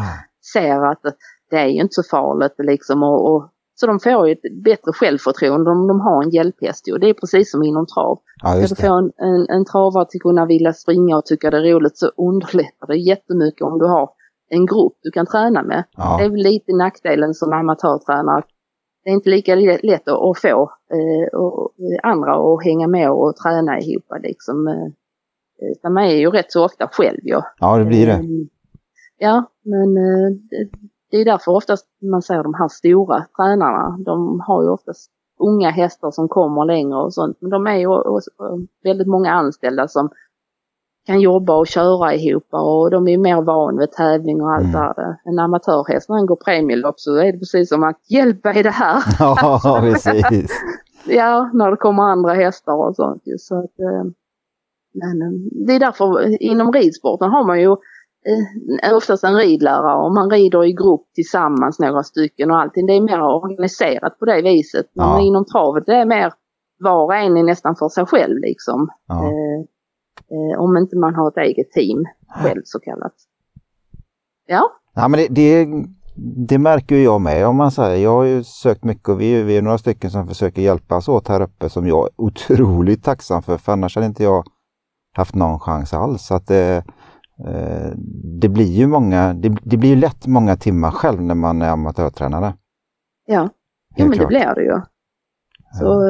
[SPEAKER 2] ser att det är ju inte så farligt liksom och, och så de får ju ett bättre självförtroende om de har en hjälphäst. Och det är precis som inom trav. Ja, Ska du få en, en, en travare till att kunna vilja springa och tycka det är roligt så underlättar det jättemycket om du har en grupp du kan träna med. Ja. Det är väl lite nackdelen som amatörtränare. Det är inte lika lätt att få eh, och andra att hänga med och träna ihop. Liksom. Eh, man är ju rätt så ofta själv. Ja,
[SPEAKER 1] ja det blir det. Eh,
[SPEAKER 2] ja, men eh, det är därför oftast man ser de här stora tränarna. De har ju oftast unga hästar som kommer längre och sånt. Men de är ju väldigt många anställda som kan jobba och köra ihop och de är mer van vid tävling och allt mm. där. En amatörhäst när han går premielopp så är det precis som att hjälp vad är det här? [LAUGHS]
[SPEAKER 1] Ja, precis. [LAUGHS]
[SPEAKER 2] ja, när det kommer andra hästar och sånt. Så att, eh, men eh, det är därför inom ridsporten har man ju eh, oftast en ridlärare och man rider i grupp tillsammans några stycken och allting. Det är mer organiserat på det viset. Men ja. inom travet det är mer var och en är nästan för sig själv liksom. Ja. Eh, om inte man har ett eget team själv så kallat. Ja.
[SPEAKER 1] Ja men det, det, det märker jag med om man säger. Jag har ju sökt mycket och vi, vi är några stycken som försöker hjälpas åt här uppe som jag är otroligt tacksam för. För annars hade inte jag haft någon chans alls. Så att det, eh, det blir ju många, det, det blir lätt många timmar själv när man är amatörtränare.
[SPEAKER 2] Ja, ja men klart. det blir det ju. Så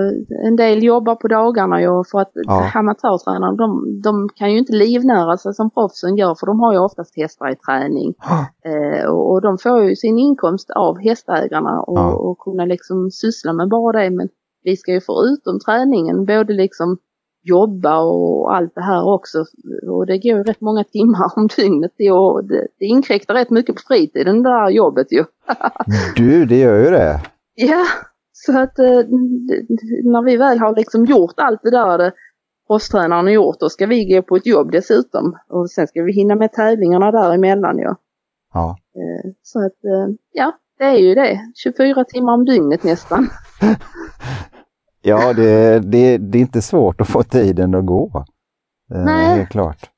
[SPEAKER 2] en del jobbar på dagarna ju för att ja. amatörtränare de, de kan ju inte livnära sig som proffsen gör för de har ju oftast hästar i träning. Eh, och, och, de får ju sin inkomst av hästägarna och, ja. och kunna liksom syssla med bara det. Men vi ska ju förutom träningen både liksom jobba och allt det här också. Och det går ju rätt många timmar om dygnet och det, det inkräktar rätt mycket på fritiden det där jobbet ju.
[SPEAKER 1] du, det gör ju det. [LAUGHS]
[SPEAKER 2] Ja, så att eh, när vi väl har liksom gjort allt det där proffstränaren har gjort, då ska vi gå på ett jobb dessutom. Och sen ska vi hinna med tävlingarna däremellan ja.
[SPEAKER 1] Ja.
[SPEAKER 2] Eh, så att eh, ja, det är ju det. 24 timmar om dygnet nästan. [LAUGHS]
[SPEAKER 1] ja, det, det, det är inte svårt att få tiden att gå. Nej. Helt klart.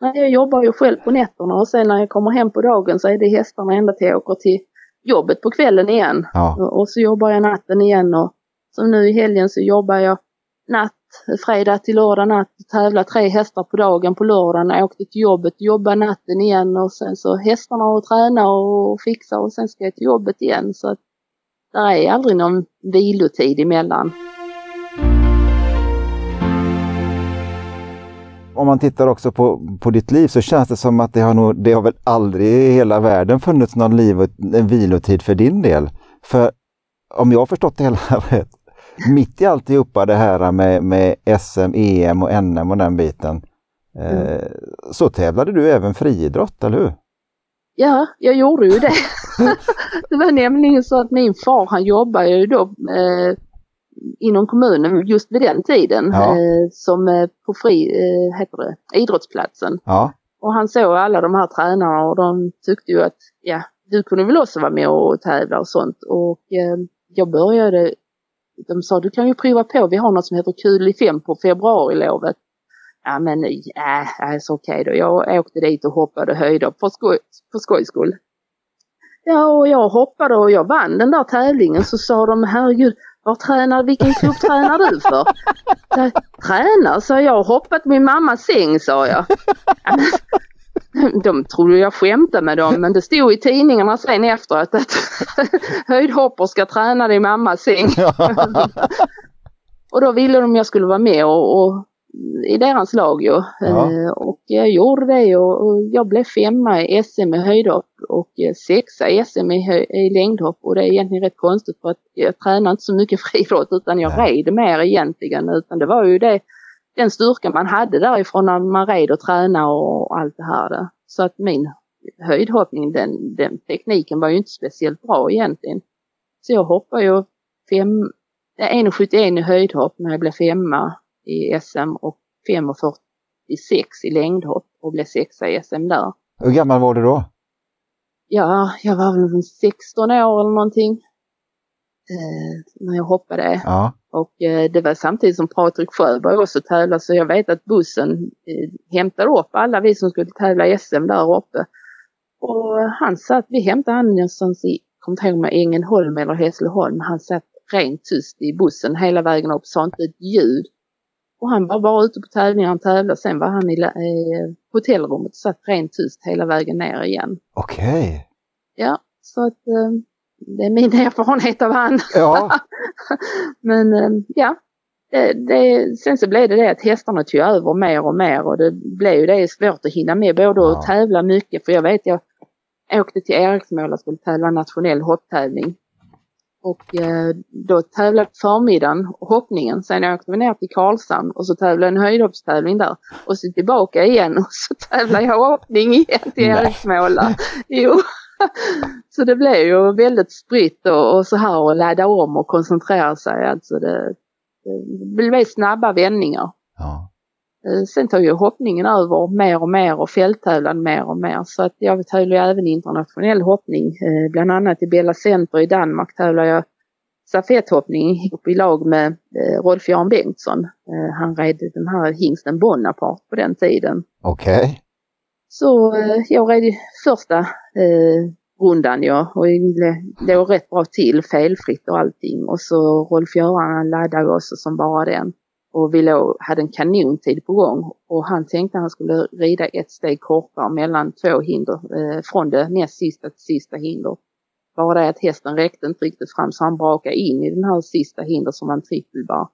[SPEAKER 2] Nej, jag jobbar ju själv på nätterna och sen när jag kommer hem på dagen så är det hästarna ända till jag åker till jobbet på kvällen igen. Ja. Och, så jobbar jag natten igen och som nu i helgen så jobbar jag natt, fredag till lördag natt, tävlar tre hästar på dagen på lördagen, jag åkte till jobbet, jobbar natten igen och sen så hästarna och träna och fixa och sen ska jag till jobbet igen. Så att där är aldrig någon vilotid emellan.
[SPEAKER 1] Om man tittar också på, på ditt liv så känns det som att det har, nog, det har väl aldrig i hela världen funnits någon liv, en vilotid för din del. För om jag har förstått det hela [LAUGHS] rätt, mitt i alltihopa det här med, med SM, EM och NM och den biten, eh, mm. så tävlade du även friidrott, eller hur?
[SPEAKER 2] Ja, jag gjorde ju det. [LAUGHS] det var nämligen så att min far han jobbade ju då eh, inom kommunen just vid den tiden ja. eh, som eh, på fri, eh, heter det, idrottsplatsen.
[SPEAKER 1] Ja.
[SPEAKER 2] Och han såg alla de här tränarna och de tyckte ju att ja, du kunde väl också vara med och tävla och sånt. Och eh, jag började, de sa du kan ju prova på, vi har något som heter kul i fem på februarilovet. Ja men äh, alltså okej då. Jag åkte dit och hoppade höjder på, skoj, på skojs skull. Ja och jag hoppade och jag vann den där tävlingen så sa de herregud var tränar, vilken klubb tränar du för? [LAUGHS] Tränar, sa jag, hoppat min mammas säng sa jag. De trodde jag skämtade med dem men det stod i tidningarna sen efteråt att [LAUGHS] höjdhoppor ska träna din mammas säng. och då ville de jag skulle vara med och, och i deras lag ju. Ja. Eh, och jag gjorde det och, jag blev femma i SM i höjdhopp och eh, sexa i SM i, i längdhopp och det är egentligen rätt konstigt för att jag tränar inte så mycket [LAUGHS] friidrott utan jag Nej. red mer egentligen utan det var ju det den styrka man hade därifrån när man red och tränade och allt det här. Så att min höjdhoppning, den, den tekniken var ju inte speciellt bra egentligen. Så jag hoppade ju 1,71 i höjdhopp när jag blev femma i SM och 5,46 i längdhopp och blev sexa i SM där.
[SPEAKER 1] Hur gammal var du då?
[SPEAKER 2] Ja, jag var väl 16 år eller någonting. Eh, när jag hoppade. Ja. Och eh, det var samtidigt som Patrik Sjöberg också tävlade så jag vet att bussen eh, hämtade upp alla vi som skulle tävla i SM där uppe. Och han satt, vi hämtade han någonstans i, kom inte ihåg med Ängelholm eller Hässleholm, han satt rent tyst i bussen hela vägen upp, sa inte ett ljud. Och han var bara ute på tävlingar, han tävlade, sen var han i, i hotellrummet och satt rent tyst hela vägen ner igen.
[SPEAKER 1] Okej. Okay.
[SPEAKER 2] Ja, så att eh, det är min [LAUGHS] erfarenhet av han. Ja. [LAUGHS] Men eh, ja, det, det, sen så blev det det att hästarna tog över mer och mer och det blev ju det svårt att hinna med både ja. att tävla mycket för jag vet jag åkte till Eriksmåla och skulle tävla nationell hopptävling. Och eh, då tävlade på förmiddagen hoppningen. Sen åkte vi ner till Karlshamn och så tävlade en höjdhoppstävling där. Och så tillbaka igen och så tävlade jag hoppning igen till Eriksmåla. Jo. så det blev ju väldigt spritt och, och, så här att ladda om och koncentrera sig. Alltså det, det blev snabba vändningar. Ja. Eh, sen tog ju hoppningen över mer och mer och fälttävlan mer och mer så att jag tävlar även internationell hoppning. Eh, bland annat i Bella Center i Danmark tävlar jag stafetthoppning ihop i lag med eh, Rolf-Göran Bengtsson. Han red den här hingsten Bonaparte på den tiden.
[SPEAKER 1] Okej. Okay.
[SPEAKER 2] Så jag red första rundan ja och låg rätt bra till, felfritt och allting. Och så Rolf-Göran laddade också som bara den och vi låg, hade en kanontid på gång och han tänkte att han skulle rida ett steg kortare mellan två hinder, eh, från det näst sista till sista hinder. Bara det att hästen räckte inte riktigt fram så han brakade in i den här sista hinder som var en trippelbar.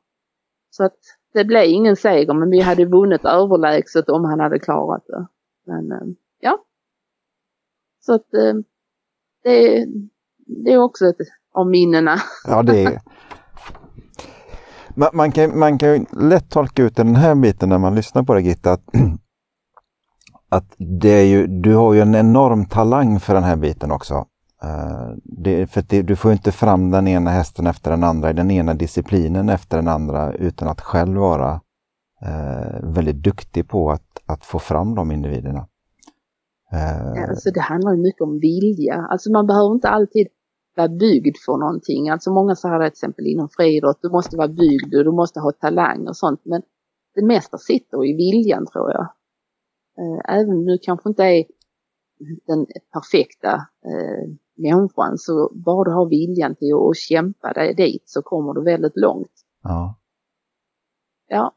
[SPEAKER 2] Så att det blev ingen seger men vi hade vunnit överlägset om han hade klarat det. Men eh, ja. Så att eh, det, det är också ett av minnena.
[SPEAKER 1] Ja det är, man, man, kan, man kan lätt tolka ut den här biten när man lyssnar på dig Gitta, att, [CLEARS THROAT] att det är ju, du har ju en enorm talang för den här biten också. Uh, det, för det, du får inte fram den ena hästen efter den andra i den ena disciplinen efter den andra utan att själv vara uh, väldigt duktig på att, att få fram de individerna.
[SPEAKER 2] Uh, alltså det handlar ju mycket om vilja. Alltså man behöver inte alltid vara byggd för någonting. Alltså många säger till exempel inom friidrott, du måste vara byggd och du måste ha talang och sånt. Men det mesta sitter i viljan tror jag. Eh, även om du kanske inte är den perfekta eh, människan så bara du har viljan till att kämpa dig dit så kommer du väldigt långt. Ja.
[SPEAKER 1] Ja.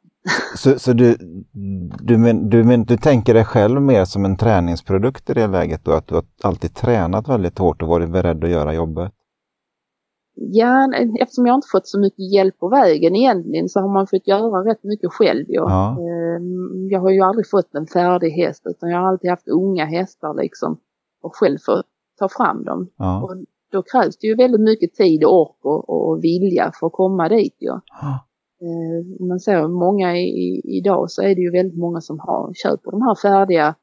[SPEAKER 1] Så, så du, du, men, du, men, du tänker dig själv mer som en träningsprodukt i det läget då? Att du har alltid tränat väldigt hårt och varit beredd att göra jobbet?
[SPEAKER 2] Ja, eftersom jag inte fått så mycket hjälp på vägen egentligen så har man fått göra rätt mycket själv. Ja. ja. Ehm, jag har ju aldrig fått en färdig häst utan jag har alltid haft unga hästar liksom och själv fått ta fram dem. Ja. Och då krävs det ju väldigt mycket tid och ork och, och vilja för att komma dit. Ja. ja. Om man ser många i, idag så är det ju väldigt många som har, köper de här färdiga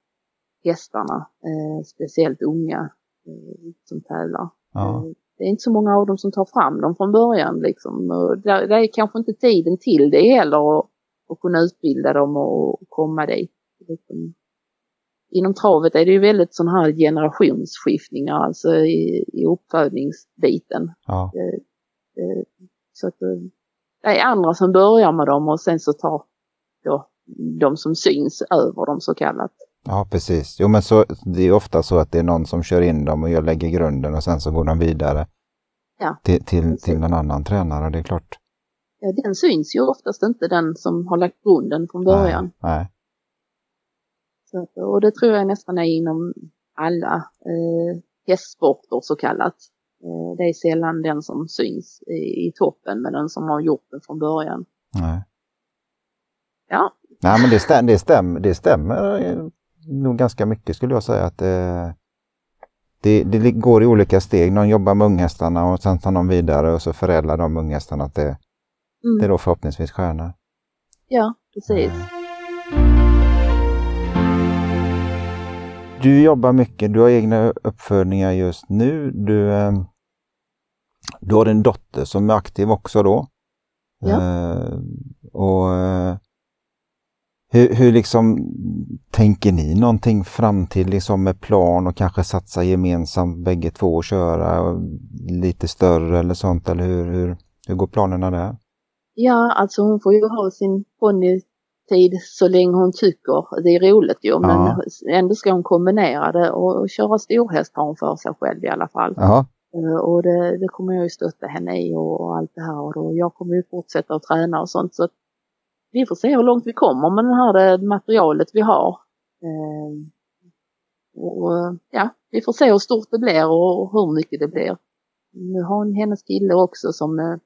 [SPEAKER 2] hästarna, eh, speciellt unga eh, som tävlar. Ja. Eh, det är inte så många av dem som tar fram dem från början liksom. Och det, det är kanske inte tiden till det heller att, att kunna utbilda dem och, komma dit. Liksom. Inom travet är det ju väldigt sådana här generationsskiftningar alltså i, i uppfödningsbiten. Ja. Det, det, så att det är andra som börjar med dem och sen så tar då de som syns över dem så kallat.
[SPEAKER 1] Ja, precis. Jo, men så, det är ofta så att det är någon som kör in dem och jag lägger grunden och sen så går de vidare
[SPEAKER 2] ja,
[SPEAKER 1] till, till, till en annan tränare, det är klart.
[SPEAKER 2] Ja, den syns ju oftast inte den som har lagt grunden från början.
[SPEAKER 1] Nej, nej.
[SPEAKER 2] Så, och det tror jag nästan är inom alla eh, hästsporter så kallat. Eh, det är sällan den som syns i, i toppen med den som har gjort det från början.
[SPEAKER 1] nej.
[SPEAKER 2] Ja,
[SPEAKER 1] Nej, men det, stäm, det, stäm, det stämmer eh, nog ganska mycket skulle jag säga. att eh, det, det går i olika steg. Någon jobbar med unghästarna och sen tar någon vidare och så förädlar de unghästarna till
[SPEAKER 2] mm,
[SPEAKER 1] det är då förhoppningsvis stjärnor.
[SPEAKER 2] ja precis.
[SPEAKER 1] Du jobbar mycket, du har egna uppfödningar just nu. Du, eh, du har en dotter som är aktiv också då.
[SPEAKER 2] Ja.
[SPEAKER 1] Eh, och eh, hur, hur liksom tänker ni någonting framtid liksom med plan och kanske satsa gemensamt bägge två och köra och lite större eller sånt eller hur, hur, hur går planerna där?
[SPEAKER 2] Ja, alltså hon får ju ha sin ponnytid så länge hon tycker det är roligt ju. Men
[SPEAKER 1] Ja.
[SPEAKER 2] ändå ska hon kombinera det och, köra storhäst har hon för sig själv i alla fall. Eh, Och det, det kommer jag ju stötta henne i och, och allt det här. Och då, jag kommer ju fortsätta att träna och sånt. Så att vi får se hur långt vi kommer med det här eh, materialet vi har. Eh, och, eh, ja, vi får se hur stort det blir och, hur mycket det blir. Nu har hon hennes kille också som eh,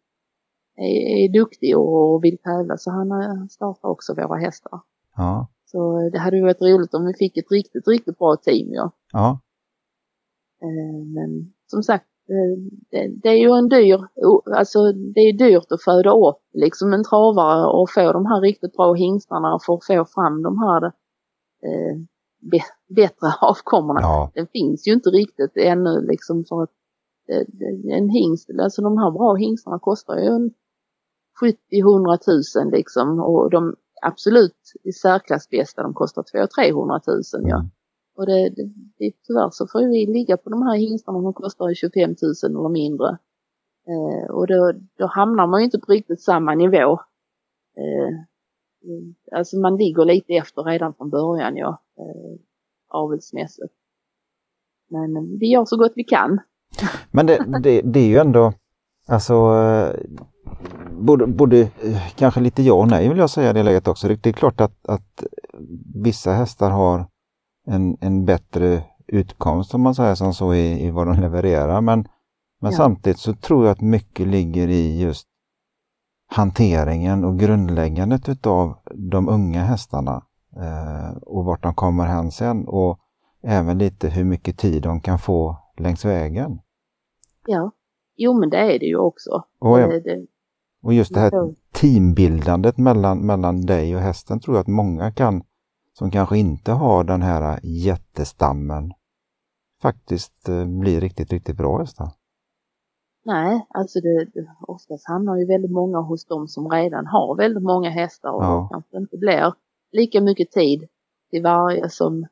[SPEAKER 2] är, är duktig och vill tävla så han eh, startar också våra hästar.
[SPEAKER 1] ja,
[SPEAKER 2] Så eh, det hade ju varit roligt om vi fick ett riktigt, riktigt bra team. Ja.
[SPEAKER 1] ja,
[SPEAKER 2] Eh, Men som sagt, eh, det, det är ju en dyr, alltså det är dyrt att föda upp liksom en travare och få de här riktigt bra hingstarna för att få fram de här eh, bättre [LAUGHS] avkommorna.
[SPEAKER 1] ja,
[SPEAKER 2] Den finns ju inte riktigt ännu liksom för att eh, en hingst, alltså de här bra hingstarna kostar ju en 70-100 tusen liksom och de absolut i särklass bästa de kostar 200-300 tusen ja. Och det, det, det, tyvärr så får vi ligga på de här hingstarna som kostar 25 000 eller mindre. Eh, och då, då hamnar man ju inte på riktigt samma nivå. Eh, alltså man ligger lite efter redan från början ja, eh, avelsmässigt. Men vi gör så gott vi kan.
[SPEAKER 1] Men det, det, det är ju ändå, alltså, eh, både, både eh, kanske lite ja och nej vill jag säga i det läget också. Det, det är klart att, att vissa hästar har en, en bättre utkomst om man säger som så i, i vad de levererar. Men, men
[SPEAKER 2] Ja.
[SPEAKER 1] samtidigt så tror jag att mycket ligger i just hanteringen och grundläggandet utav de unga hästarna eh, och vart de kommer hän sen och även lite hur mycket tid de kan få längs vägen.
[SPEAKER 2] Ja, jo men det är det ju också.
[SPEAKER 1] Och,
[SPEAKER 2] det,
[SPEAKER 1] och just det här teambildandet mellan, mellan dig och hästen tror jag att många kan, som kanske inte har den här jättestammen, faktiskt eh, blir riktigt, riktigt bra hästar.
[SPEAKER 2] nej, alltså det, oftast hamnar ju väldigt många hos de som redan har väldigt många hästar och
[SPEAKER 1] Ja.
[SPEAKER 2] kanske inte blir lika mycket tid till varje som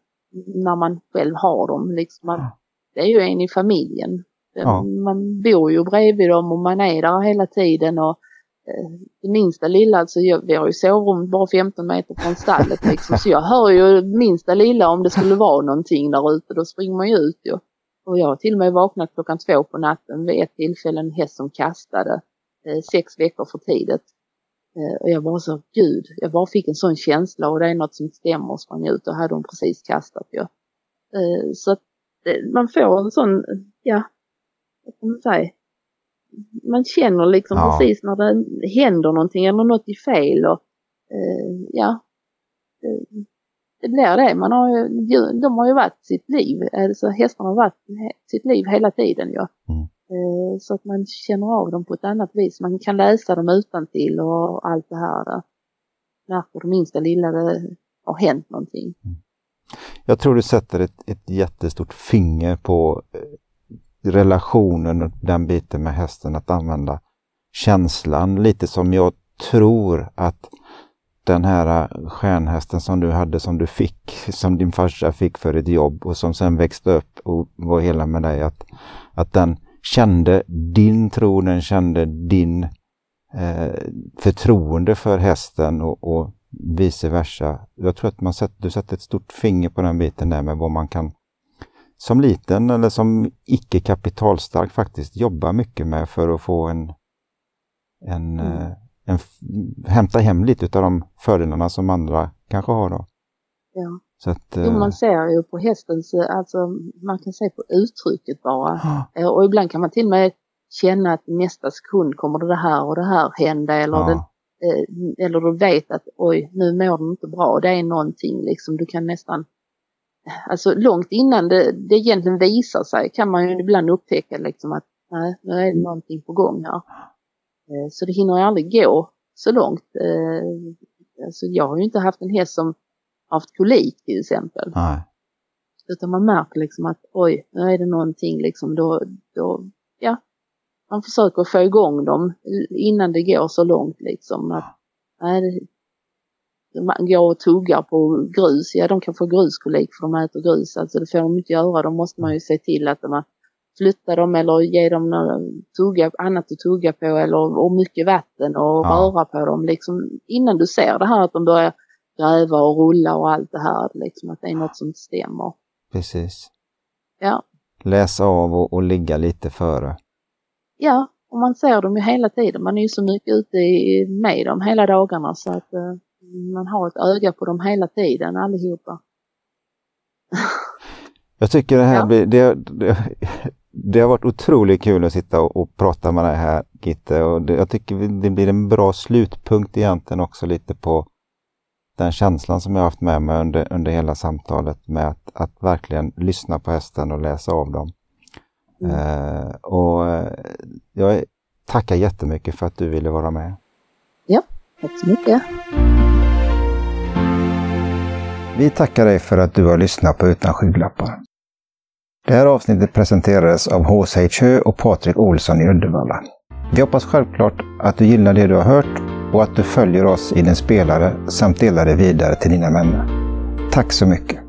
[SPEAKER 2] när man själv har dem. Liksom man,
[SPEAKER 1] Ja.
[SPEAKER 2] det är ju en i familjen.
[SPEAKER 1] Ja.
[SPEAKER 2] Man bor ju bredvid dem och man är där hela tiden och Eh, det minsta lilla, alltså jag, vi har ju sovrum bara 15 meter från stallet liksom, så jag hör ju minsta lilla om det skulle vara någonting där ute, då springer man ju ut ju. Och jag har till och med vaknat klockan två på natten vid ett tillfälle en häst som kastade eh, sex veckor för tidigt. Eh, och jag bara så, gud, jag bara fick en sån känsla och det är något som stämmer och sprang ut och hade hon precis kastat ju. Eh, så att eh, man får en sån, ja, vad ska man säga, man känner liksom
[SPEAKER 1] Ja.
[SPEAKER 2] precis när det händer någonting eller något är fel och eh, ja, det, det blir det. Man har ju, de har ju varit sitt liv, alltså hästarna har varit sitt liv hela tiden ja.
[SPEAKER 1] Mm.
[SPEAKER 2] Eh, så att man känner av dem på ett annat vis. Man kan läsa dem utan till och allt det här. Där. Märker det minsta lilla det har hänt någonting.
[SPEAKER 1] Jag tror du sätter ett, ett jättestort finger på eh, relationen och den biten med hästen att använda känslan. Lite som jag tror att den här äh, stjärnhästen som du hade som du fick, som din farsa fick för ett jobb och som sen växte upp och var hela med dig. Att, att den kände din tro, den kände din eh, förtroende för hästen och, och vice versa. Jag tror att man sätter, du sätter ett stort finger på den biten där med vad man kan som liten eller som icke kapitalstark faktiskt jobba mycket med för att få en, en, mm. Eh, en, hämta hem lite av de fördelarna som andra kanske har då.
[SPEAKER 2] Ja. Så att, jo, man eh, ser ju på hästens, alltså man kan se på uttrycket bara. Ah. Och ibland kan man till och med känna att nästa sekund kommer det här och det här hända eller, ah. den, eller du vet att oj, nu mår den inte bra. Det är någonting liksom, du kan nästan alltså långt innan det, det egentligen visar sig kan man ju ibland upptäcka liksom att nej, nu är det någonting på gång här. Eh, så det hinner aldrig gå så långt. Eh, alltså jag har ju inte haft en häst som haft kolik till exempel. Nej. Utan man märker liksom att oj, nu är det någonting liksom då, då ja, man försöker få igång dem innan det går så långt liksom. Att, nej, man går och tuggar på grus, ja de kan få gruskolik för de äter grus, alltså det får de inte göra, då måste man ju se till att man flyttar dem eller ge dem tugga, annat att tugga på eller och mycket vatten och ja. röra på dem liksom innan du ser det här att de börjar gräva och rulla och allt det här, liksom att det är något som stämmer.
[SPEAKER 1] Precis.
[SPEAKER 2] Ja.
[SPEAKER 1] Läsa av och, och ligga lite före.
[SPEAKER 2] Ja, och man ser dem ju hela tiden. Man är ju så mycket ute med dem hela dagarna så att uh, man har ett öga på dem hela tiden allihopa.
[SPEAKER 1] Jag tycker det här ja. blir, det, det, det, har varit otroligt kul att sitta och, och prata med dig här Gitte och det, jag tycker det blir en bra slutpunkt egentligen också lite på den känslan som jag haft med mig under, under hela samtalet med att, att verkligen lyssna på hästen och läsa av dem. Mm. Eh, och eh, jag tackar jättemycket för att du ville vara med.
[SPEAKER 2] Ja, tack så mycket.
[SPEAKER 1] Vi tackar dig för att du har lyssnat på Utan skygglappar. Det här avsnittet presenterades av H.C. Hö och Patrik Olsson i Uddevalla. Vi hoppas självklart att du gillar det du har hört och att du följer oss i din spelare samt delar det vidare till dina vänner. Tack så mycket!